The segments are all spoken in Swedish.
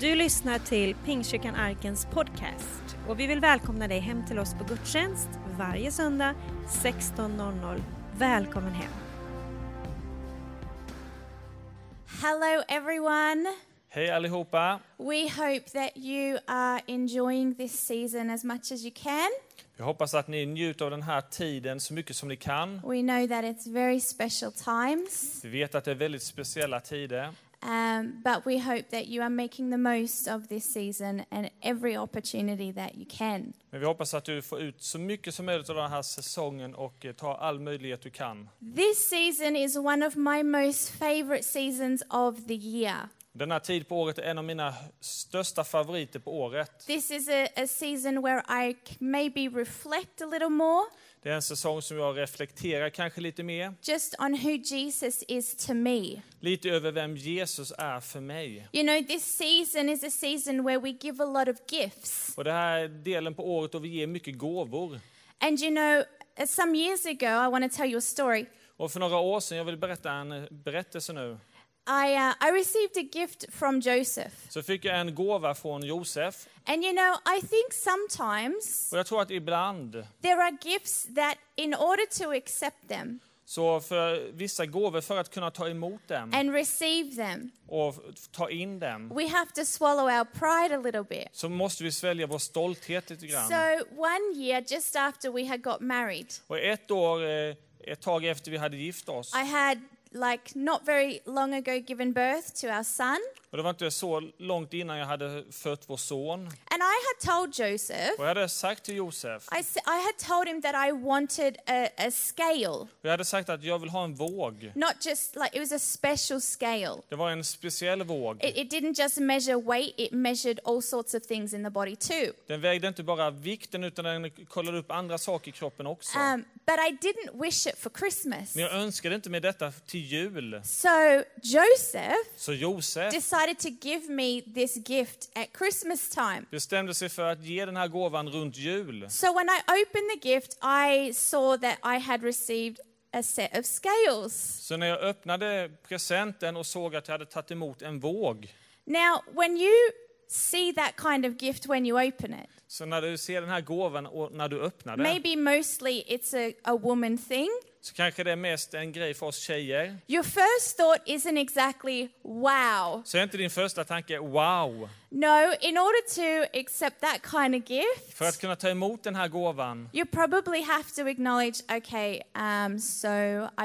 Du lyssnar till Pingstkyrkan Arkens podcast och vi vill välkomna dig hem till oss på gudstjänst varje söndag 16.00. Välkommen hem! Hello, everyone. Hej allihopa! We hope that you are enjoying this season as much as you can. Jag hoppas att ni njuter av den här tiden så mycket som ni kan. We know that it's very special times, Vi vet att det är väldigt speciella tider. Um, but we hope that you are making the most of this season and every opportunity that you can. Men vi hoppas att du får ut så mycket som möjligt av den här säsongen och eh, tar all möjlighet du kan. This season is one of my most favorite seasons of the year. Den här tid på året är en av mina största favoriter på året. This is a, a season where I maybe reflect a little more Det är en säsong som jag reflekterar kanske lite mer, just on who Jesus is to me. lite över vem Jesus är för mig. You know, this season is a season where we give a lot of gifts. Och det här är delen på året då vi ger mycket gåvor. And you know, some years ago, I want to tell you a story. Och för några år sedan, jag vill berätta en berättelse nu, I, uh, I received a gift from Joseph. så fick jag en gåva från Josef. And you know, I think sometimes Och jag tror att ibland there are gifts that, in order to accept them Så för vissa gåvor, för att kunna ta emot dem and receive them, och ta in dem, we have to swallow our pride a little bit. så måste vi svälja vår stolthet lite grann. So, one year, just after we had got married, Och ett år, eh, ett tag efter vi hade gift oss, I had, like, not very long ago given birth to our son. Och det var inte så långt innan jag hade fött vår son, And I had told Joseph, och jag hade sagt till Josef, I, had told him that I wanted a, a scale, och jag hade sagt att jag vill ha en våg. not just like it was a special scale. Det var en speciell våg. It, it didn't just measure weight, it measured all sorts of things in the body too. Den vägde inte bara vikten utan den kollade upp andra saker i kroppen också. Um, but I didn't wish it for Christmas. Men jag önskade inte med detta till jul. So Joseph Så Josef decided to give me this gift at Christmas time. bestämde sig för att ge den här gåvan runt jul. So when I opened the gift, I saw that I had received a set of scales. Så när jag öppnade presenten och såg att jag hade tagit emot en våg, Now, when you see that kind of gift when you open it, så när du ser den här gåvan och när du öppnar den, maybe mostly it's a, a woman thing. Så kanske det är mest en grej för oss tjejer. Your first thought isn't exactly, wow. Så är inte din första tanke wow. No, in order to accept that kind of gift, För att kunna ta emot den här gåvan you probably have to acknowledge, okay, um, so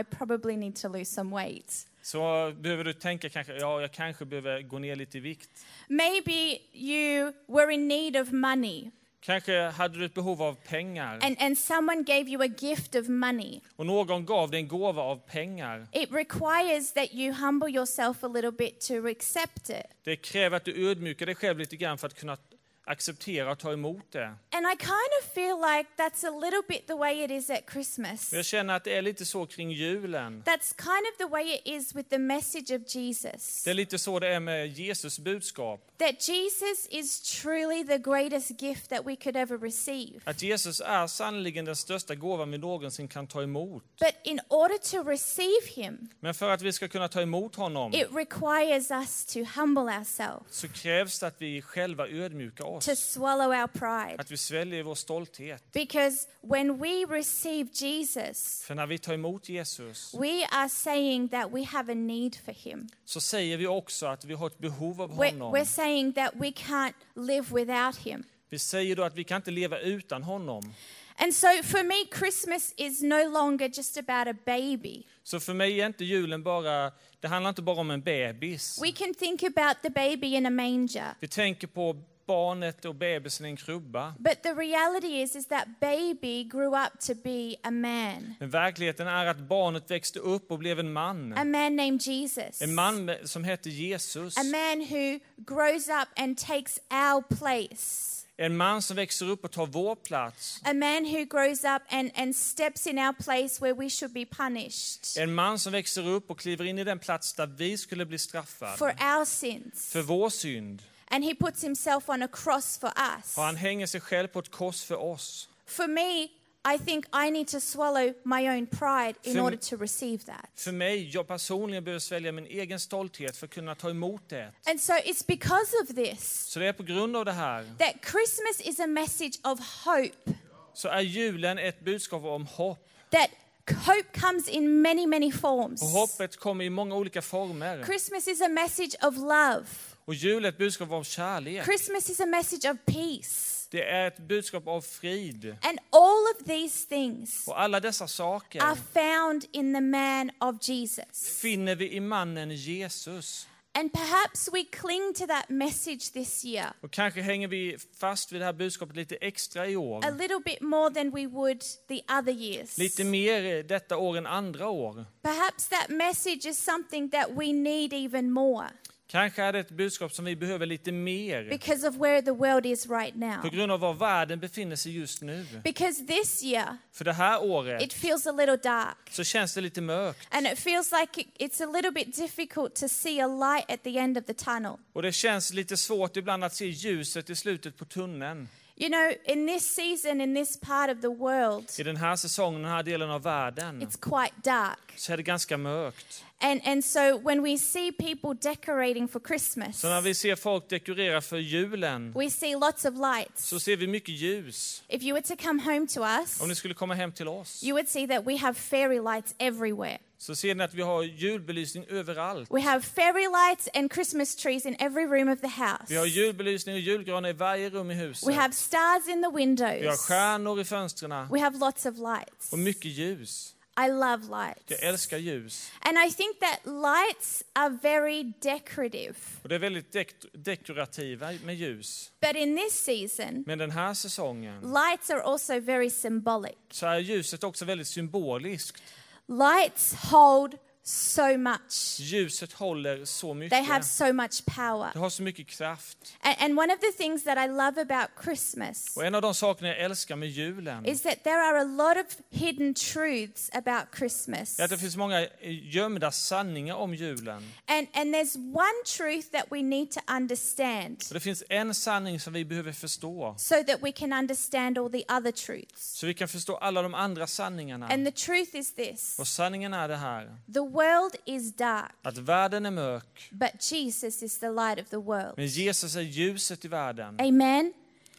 I probably need to lose some weight. så behöver du tänka kanske, ja jag kanske behöver gå ner lite i vikt. Maybe you were in need of money Kanske hade du ett behov av pengar and, and someone gave you a gift of money. och någon gav dig en gåva av pengar. It requires that you humble yourself a little bit to accept it. Det kräver att du ödmjukar dig själv lite grann för att kunna acceptera och ta emot det. And I kind of feel like that's a little bit the way it is at Christmas. Jag känner att det är lite så kring julen. That's kind of the way it is with the message of Jesus. Det är lite så det är med Jesus budskap. That Jesus is truly the greatest gift that we could ever receive. Att Jesus är sannoliken den största gåvan vi någonsin kan ta emot. But in order to receive him, Men för att vi ska kunna ta emot honom it requires us to humble ourselves, så krävs det att vi själva ödmjukar to oss. swallow our pride. Att vi sväljer vår stolthet. Because when we receive Jesus, För när vi tar emot Jesus we are saying that we have a need for him. så säger vi också att vi har ett behov av We're, honom. we're saying that we can't live without him. Vi säger då att vi kan inte leva utan honom. And so for me, Christmas is no longer just about a baby. Så för mig är inte julen bara, det handlar inte bara om en bebis. We can think about the baby in a manger. Vi tänker på barnet och bebisen i en krubba. But the reality is, is that baby grew up to be a man, Men verkligheten är att barnet växte upp och blev en man. a man named Jesus, En man som hette Jesus. a man who grows up and takes our place, En man som växer upp och tar vår plats. a man who grows up and, and steps in our place where we should be punished En man som växer upp och kliver in i den plats där vi skulle bli straffade. for our sins. För vår synd. And he puts himself on a cross for us. Och han hänger sig själv på ett kors för oss. For me, I think I need to swallow my own pride in order to receive that. För mig, jag personligen behöver svälja min egen stolthet för att kunna ta emot det. And so it's because of this Så det är på grund av det här, that Christmas is a message of hope. så är julen ett budskap om hopp. That hope comes in many, many forms. Och hoppet kommer i många olika former. Christmas is a message of love. Och jul är ett budskap om kärlek. Christmas is a message of peace. Det är ett budskap av frid. And all of these things Och alla dessa saker are found in the man of Jesus. finner vi i mannen Jesus. And perhaps we cling to that message this year Och kanske hänger vi fast vid det här budskapet lite extra i år. a little bit more than we would the other years. Lite mer detta år än andra år. Perhaps that message is something that we need even more Kanske är det ett budskap som vi behöver lite mer. because of where the world is right På now. grund av var världen befinner sig just nu. Because this year För det här året it feels a little dark så känns det lite mörkt. and it feels like it- it's a little bit difficult to see a light at the end of the tunnel. Och det känns lite svårt ibland att se ljuset i slutet på tunneln. You know, in this season, in this part of the world, I den här säsongen, den här delen av världen, it's quite dark. så är det ganska mörkt. And, and so when we see people decorating for Christmas, Så när vi ser folk dekorera för julen we see lots of lights. så ser vi mycket ljus. If you were to come home to us, Om ni skulle komma hem till oss you would see that we have fairy lights everywhere. så ser ni att vi har julbelysning överallt. We have fairy lights and Christmas trees in every room of the Vi har house. julbelysning och julgranar i varje rum i huset. We have stars in the Vi har windows. stjärnor i fönstren We have lots of lights. och mycket ljus. I love Jag lights. älskar ljus. And I think that lights are very decorative. Och det är väldigt dek- dekorativa med ljus. But in this season, Men den här säsongen lights are also very symbolic. så är ljuset också väldigt symboliskt. Lights hold so much. Ljuset håller så They have mycket. so much power. Det har så mycket kraft. And, and one of the things that I love about Christmas Och en av de sakerna jag älskar med julen is that there are a lot of hidden truths about Christmas. är att det finns många gömda sanningar om julen. And, and there's one truth that we need to understand Och det finns en sanning som vi behöver förstå. so that we can understand all the other truths. Så vi kan förstå alla de andra sanningarna. And the truth is this Och sanningen är det här. the world is dark, Att världen är mörk. but Jesus is the light of the world. Men Jesus är ljuset i världen. Amen.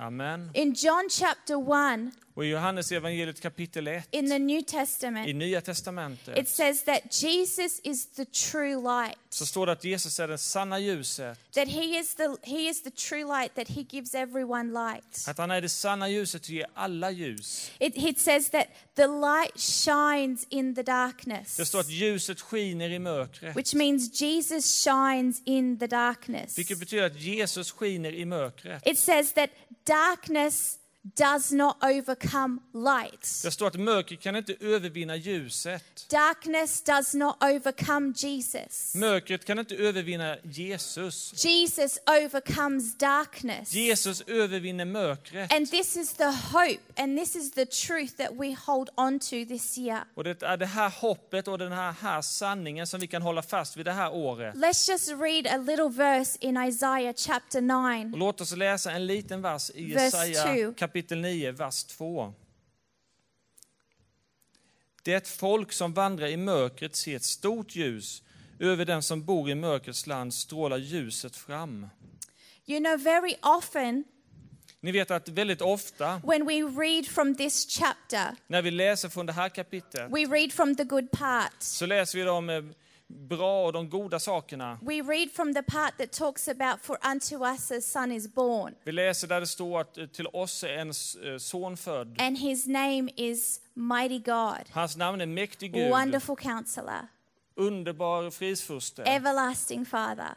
Amen. In John chapter 1 Och i Johannes evangeliet kapitel 1 in the New i Testament, Nya it Testamentet says that Jesus is the true light. så står det att Jesus är det sanna ljuset. That he is the he is the true light that he gives everyone light. Att han är det sanna ljuset och ger alla ljus. It, it says that the light shines in the Det darkness, står att ljuset skiner i mörkret. which means Jesus shines in the darkness. Vilket betyder att Jesus skiner i mörkret. It says that darkness does not overcome light. Det står att mörkret kan inte övervinna ljuset. Darkness does not overcome Jesus. Mörkret kan inte övervinna Jesus. Jesus overcomes darkness. Jesus övervinner mörkret. And this is the hope and this is the truth that we hold on to this year. Och det är det här hoppet och den här, här sanningen som vi kan hålla fast vid det här året. Let's just read a little verse in Isaiah chapter 9. Och låt oss läsa en liten vers i Jesaja two. Kapitel 9, vers 2. Det är ett folk som vandrar i mörkret ser ett stort ljus. Över den som bor i mörkrets land strålar ljuset fram. You know, very often Ni vet att väldigt ofta when we read from this chapter, när vi läser från det här kapitlet we read from the good part. så läser vi de eh, bra och de goda sakerna. We read from the part that talks about, For unto us a son is born, Vi läser där det står att eh, till oss är en eh, son född. and his name is Mighty God, Hans namn är mäktig Gud, Wonderful Counselor, underbar fridsfurste Everlasting Father,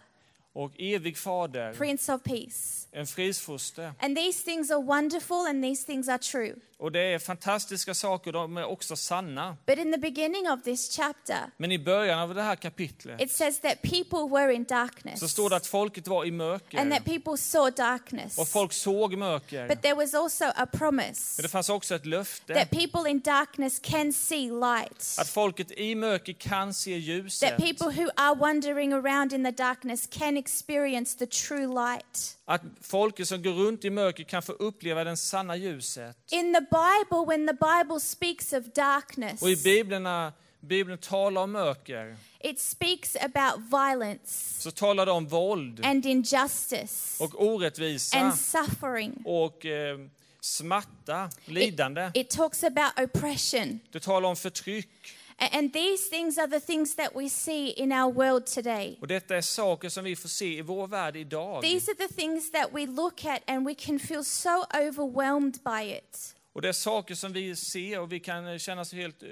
och evig fader, Prince of Peace. en fridsfurste. And these things are wonderful and these things are true. Och det är fantastiska saker, de är också sanna. But in the beginning of this chapter, Men i början av det här kapitlet it says that people were in darkness så står det att folket var i and mörker that people saw darkness. och folk såg mörker. But there was also a promise Men det fanns också ett löfte that people in darkness can see light. att folket i mörker kan se That ljuset. people who are wandering around in the darkness can experience the true light. Att folket som går runt i mörker kan få uppleva den sanna ljuset. In the Bible, when the Bible speaks of darkness, Och i Bibeln, när Bibeln talar om mörker, it speaks about violence så talar det om våld and injustice och orättvisa and suffering. och eh, smärta, lidande. It talks about oppression. Det talar om förtryck. And these things are the things that we see in our world today. Och detta är saker som vi får se i vår värld idag. These are the things that we look at and we can feel so overwhelmed by it. Och det är saker som vi ser och vi kan känna oss helt eh,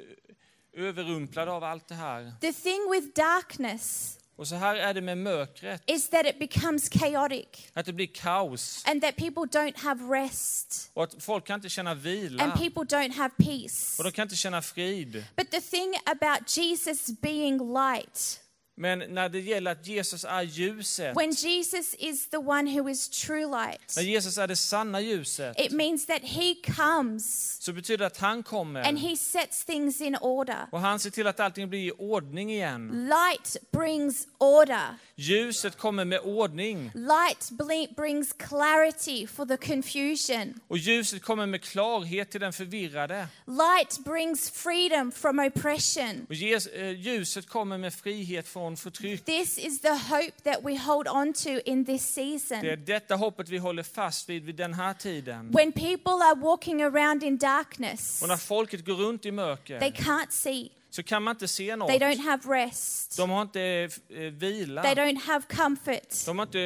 överrumplade av allt det här. The thing with darkness Och så här är det med mörkret, is that it becomes chaotic. Att det blir kaos. And that people don't have rest. Och att folk kan inte känna and vila people don't have peace. och de kan inte känna frid. But the thing about Jesus being light, Men när det gäller att Jesus är ljuset, when Jesus is the one who is true light, när Jesus är det sanna ljuset, it means that he comes så betyder det att han and kommer he sets things in order. och han ser till att allting blir i ordning igen. Light brings order. Ljuset kommer med ordning Light brings clarity for the confusion. och ljuset kommer med klarhet till den förvirrade. Light brings freedom from oppression. Och eh, ljuset kommer med frihet från förtryck. This is the hope that we hold on to in this Det är season. detta hoppet vi håller fast vid vid den här tiden. When people are walking around in darkness, Och när folket går runt i they mörker can't see, så kan man inte se något. they don't have rest, De har inte eh, vila. they don't have comfort. De har inte...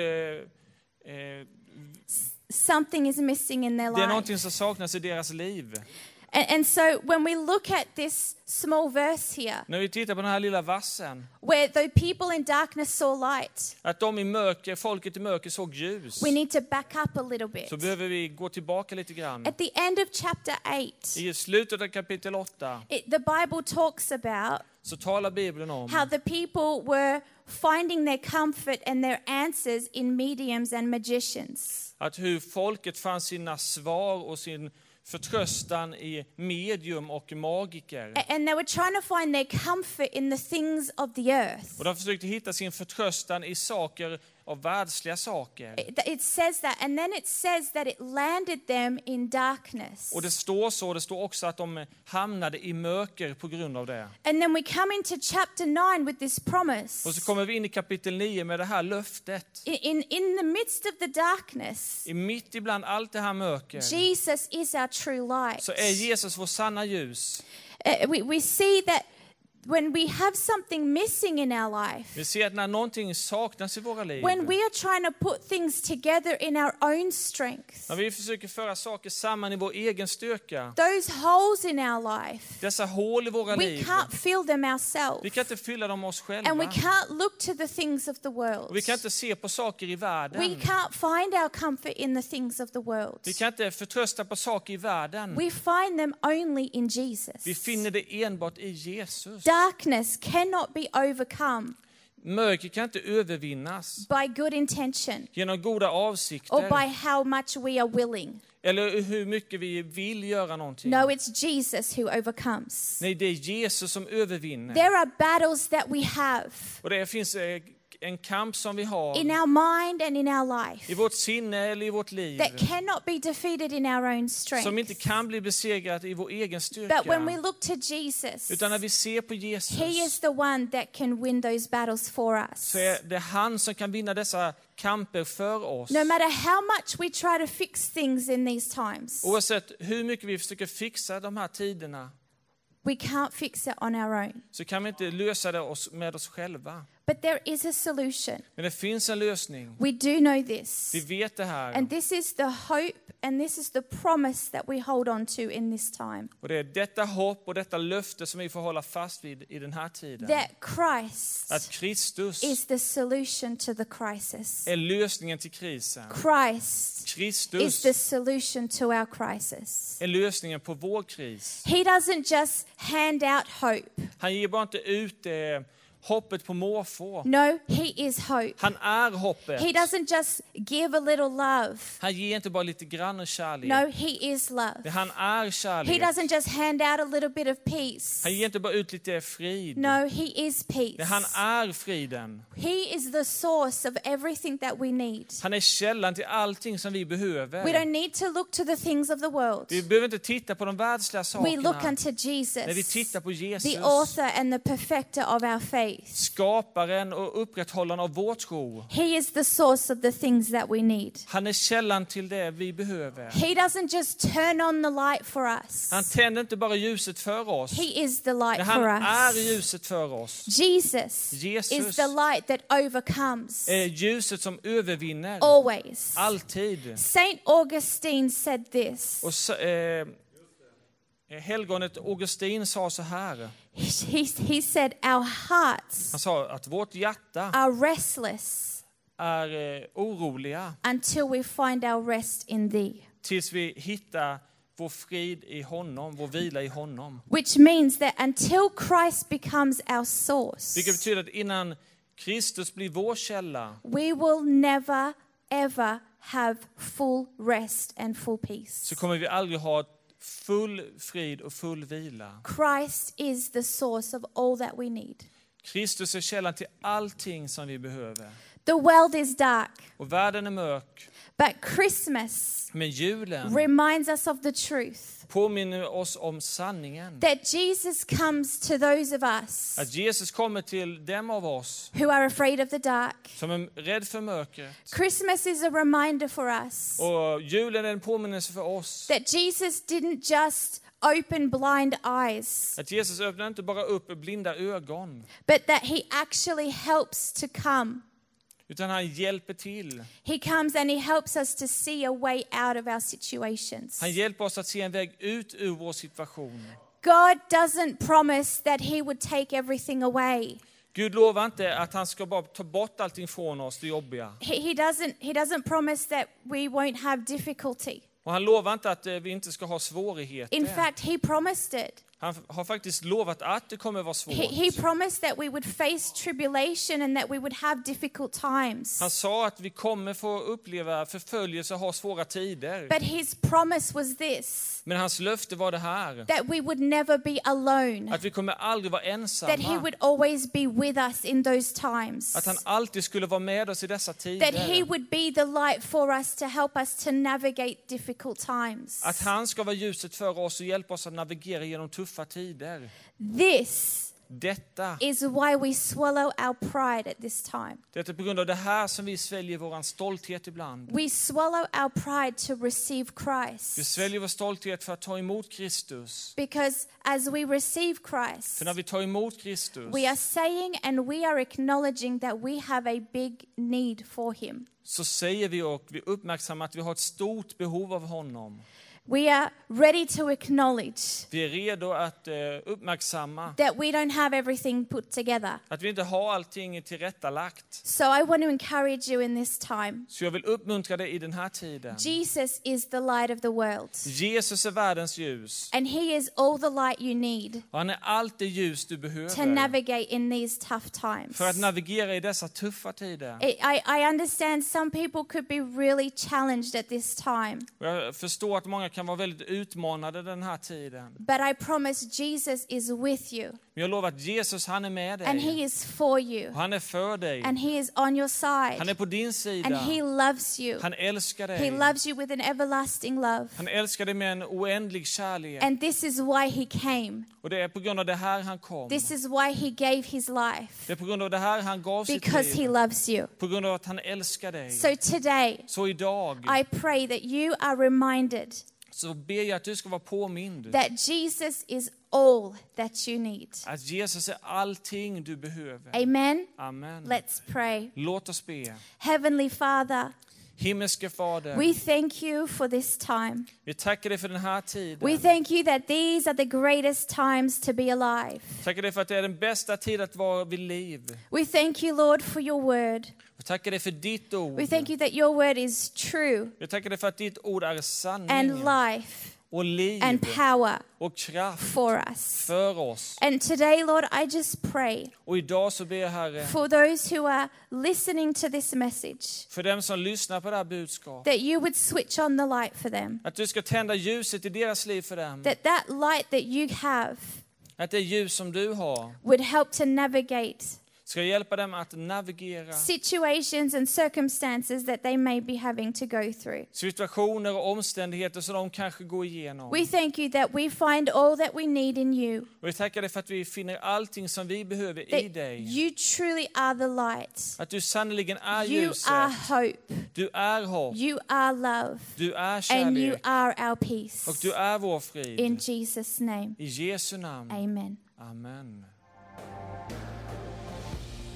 Eh, Something is missing in their det är life. någonting som saknas i deras liv. And, and so when we look at this small verse here, När vi tittar på den här lilla vassen, where the people in darkness saw light, att de i mörker, folket i mörker såg ljus, we need to back up a little bit. så behöver vi gå tillbaka lite grann. At the end of chapter 8, I slutet av kapitel 8 it, the Bible talks about så talar Bibeln om how the people were finding their comfort and their answers in mediums and magicians. att hur folket fann sina svar och sin förtröstan i medium och magiker. And they were trying to find their comfort in the things of the earth. Och de försökte hitta sin förtröstan i saker av världsliga saker. It, says that, and then it says that it landed them in darkness. Och det står så, det står också att de hamnade i mörker på grund av det. And then we come into chapter 9 with this promise. Och så kommer vi in i kapitel 9 med det här löftet. In, in, in the midst of the darkness, I mitt ibland allt det här mörker Jesus is our true light. så är Jesus vår sanna ljus. Uh, we, we see that when we have something missing in our life, Vi ser att när någonting saknas i våra liv, when we are trying to put things together in our own strength, när vi försöker föra saker samman i vår egen styrka, those holes in our life, dessa hål i våra we liv, can't fill them ourselves. vi kan inte fylla dem oss And we själva. can't look to the things of the world. Vi kan inte se på saker i We världen. can't find our comfort in the things of the world. Vi kan inte förtrösta på saker i världen. We find them only in Jesus. Vi finner det enbart i Jesus. Darkness cannot be overcome Mörker kan inte övervinnas by good intention genom goda or avsikter by how much we are willing. eller hur mycket vi vill göra någonting. No, it's Jesus who overcomes. Nej, det är Jesus som övervinner. There are battles that we have Och det finns eh, en kamp som vi har in our mind and in our i life vårt sinne eller i vårt liv that cannot be defeated in our own som inte strength. kan bli besegrat i vår egen But when we styrka. look to Jesus, Utan när vi ser på He is Jesus the one that can win those battles for us. så är det han som kan vinna dessa kamper för oss. No matter how much we try to fix things in these times, Oavsett hur mycket vi försöker fixa de här tiderna we can't fix it on our own. så kan vi inte lösa det med oss själva. But there is a solution. Men det finns en lösning. We do know this. Vi vet det här. And this is the hope and this is the promise that we hold on to in this time. Och det är detta hopp och detta löfte som vi får hålla fast vid i den här tiden. That Christ Att Kristus is the solution to the crisis. är lösningen till krisen. Christ is Kristus the solution to our crisis. är lösningen på vår kris. He doesn't just hand out hope. Han ger bara inte ut eh, hoppet på måfå. No, He is hope. Han är hoppet. He doesn't just give a little love. Han ger inte bara lite grann kärlek. No, He is love. Han är He kärlek. doesn't just hand out a little bit of peace. Han ger inte bara ut lite frid. No, He is peace. Han är friden. He is the source of everything that we need. Han är källan till allting som vi We behöver. don't need to look to the things of the world. Vi behöver inte titta på de världsliga We look sakerna. unto När vi Jesus, tittar på the Jesus, author and the perfecter of our faith. Skaparen och upprätthållaren av vår tro. He is the source of the things that we need. Han är källan till det vi behöver. He doesn't just turn on the light for us. Han tänder inte bara ljuset för oss, He is the light men for han är us. ljuset för oss. Jesus Jesus. is the light that overcomes Är ljuset som övervinner. always. Alltid. Saint Augustine said this. Och eh, helgonet Augustin sa så här. He, he said, Our hearts Han sa att vårt hjärta are restless är eh, oroliga until we find our rest in thee. tills vi hittar vår frid i honom, vår vila i honom. Which means that until Christ becomes our source, Vilket betyder att innan Kristus blir vår källa we will never ever have full rest and full peace. så kommer vi aldrig ha full frid och full vila. Christ is the source of all that we need. Kristus är källan till allting som vi behöver. The world is dark, Och världen är mörk, but Christmas men julen reminds us of the truth påminner oss om sanningen. that Jesus comes to those of us Att Jesus kommer till dem av oss who are afraid of the dark. som är rädd för mörkret. Christmas is a reminder for us Och julen är en påminnelse för oss. that Jesus didn't just open blind eyes, Att Jesus öppnar inte bara upp blinda ögon, but that he actually helps to come. utan han hjälper till. He comes and he helps us to see a way out of our situations. Han hjälper oss att se en väg ut ur vår situation. God doesn't promise that he would take everything away. Gud lovar inte att han ska bara ta bort allting från oss, det jobbiga. He, he doesn't he doesn't promise that we won't have difficulty. Och han lovar inte att eh, vi inte ska ha svårigheter. In fact, he promised it. Han har faktiskt lovat att det kommer vara svårt. He, he promised that we would face tribulation and that we would have difficult times. Han sa att vi kommer få uppleva förföljelse och ha svåra tider. But his promise was this Men hans löfte var det här, that we would never be alone, att vi kommer aldrig vara that he ensamma. would always be with us in those times, Att han alltid skulle vara med oss i dessa that he tider. would be the light for us to help us to navigate difficult times. Att han ska vara ljuset för oss och hjälpa oss att navigera genom tuffa tider. This Detta, is why we swallow our pride at this time. det är på grund av det här som vi sväljer vår stolthet ibland. We swallow our pride to receive Vi Christ. sväljer vår stolthet för att ta emot Kristus. Because as we receive Christ, För när vi tar emot Kristus we are saying and we are acknowledging that we have a big need for Him. så säger vi och vi uppmärksammar att vi har ett stort behov av honom. We are ready to acknowledge Vi är redo att eh, uppmärksamma that we don't have everything put together. att vi inte har allting tillrättalagt. So I want to encourage you in this time. Så jag vill uppmuntra dig i den här tiden. Jesus is the light of the world, Jesus är världens ljus. and He is all the light you need Och han är allt det ljus du to behöver navigate in these tough times. för att navigera i dessa tuffa tider. I, I I understand some people could be really challenged at this time, jag förstår att många kan vara väldigt utmanade den här tiden. but I promise Jesus is with you, Men jag lovar att Jesus, han är med and He dig. is for you, Och han är för dig. and He is on your Han är side, på din and sida. He loves you. Han älskar He dig. loves you with an everlasting love. Han älskar dig med en oändlig kärlek. And this is why He came. Och det är på grund av det här han kom. This is why He gave His life, Det är på grund av det här han gav sitt because He liv. loves you. På grund av att han älskar dig. So today, Så idag I pray that you are reminded så ber jag att du ska vara påmind. that Jesus is all that you need. Att Jesus är allting du behöver. Amen. Amen. Let's pray. Låt oss be. Heavenly Father, Himmelske Fader, we thank you for this time. vi tackar dig för den här We tiden. thank you that these are the greatest times to be alive. Tackar dig för att det är den bästa tiden att vara vid liv. We thank you, Lord, for your word. Vi tackar dig för ditt ord. We thank you that your word is true Vi tackar dig för att ditt ord är and sanning life. Och liv and power och kraft for us. för oss. And today, Lord, I just pray Och idag så ber jag Herre, for those who are listening to this message för dem som lyssnar på det här budskapet, that you would switch on the light for them. att du ska tända ljuset i deras liv för dem. That that light that you have Att det ljus som du har would help to navigate ska hjälpa dem att navigera situations and circumstances that they may be having to go through. situationer och omständigheter som de kanske går igenom. We thank you that we find all that we need in you, Och vi tackar dig för att vi finner allting som vi behöver i that dig. you truly are the light. Att du sannerligen är You ljuset. are hope. Du är hopp. You are love. Du är And you kärlek. are our Och peace. du är vår In frid. Jesus' name, I Jesu namn. amen. Amen.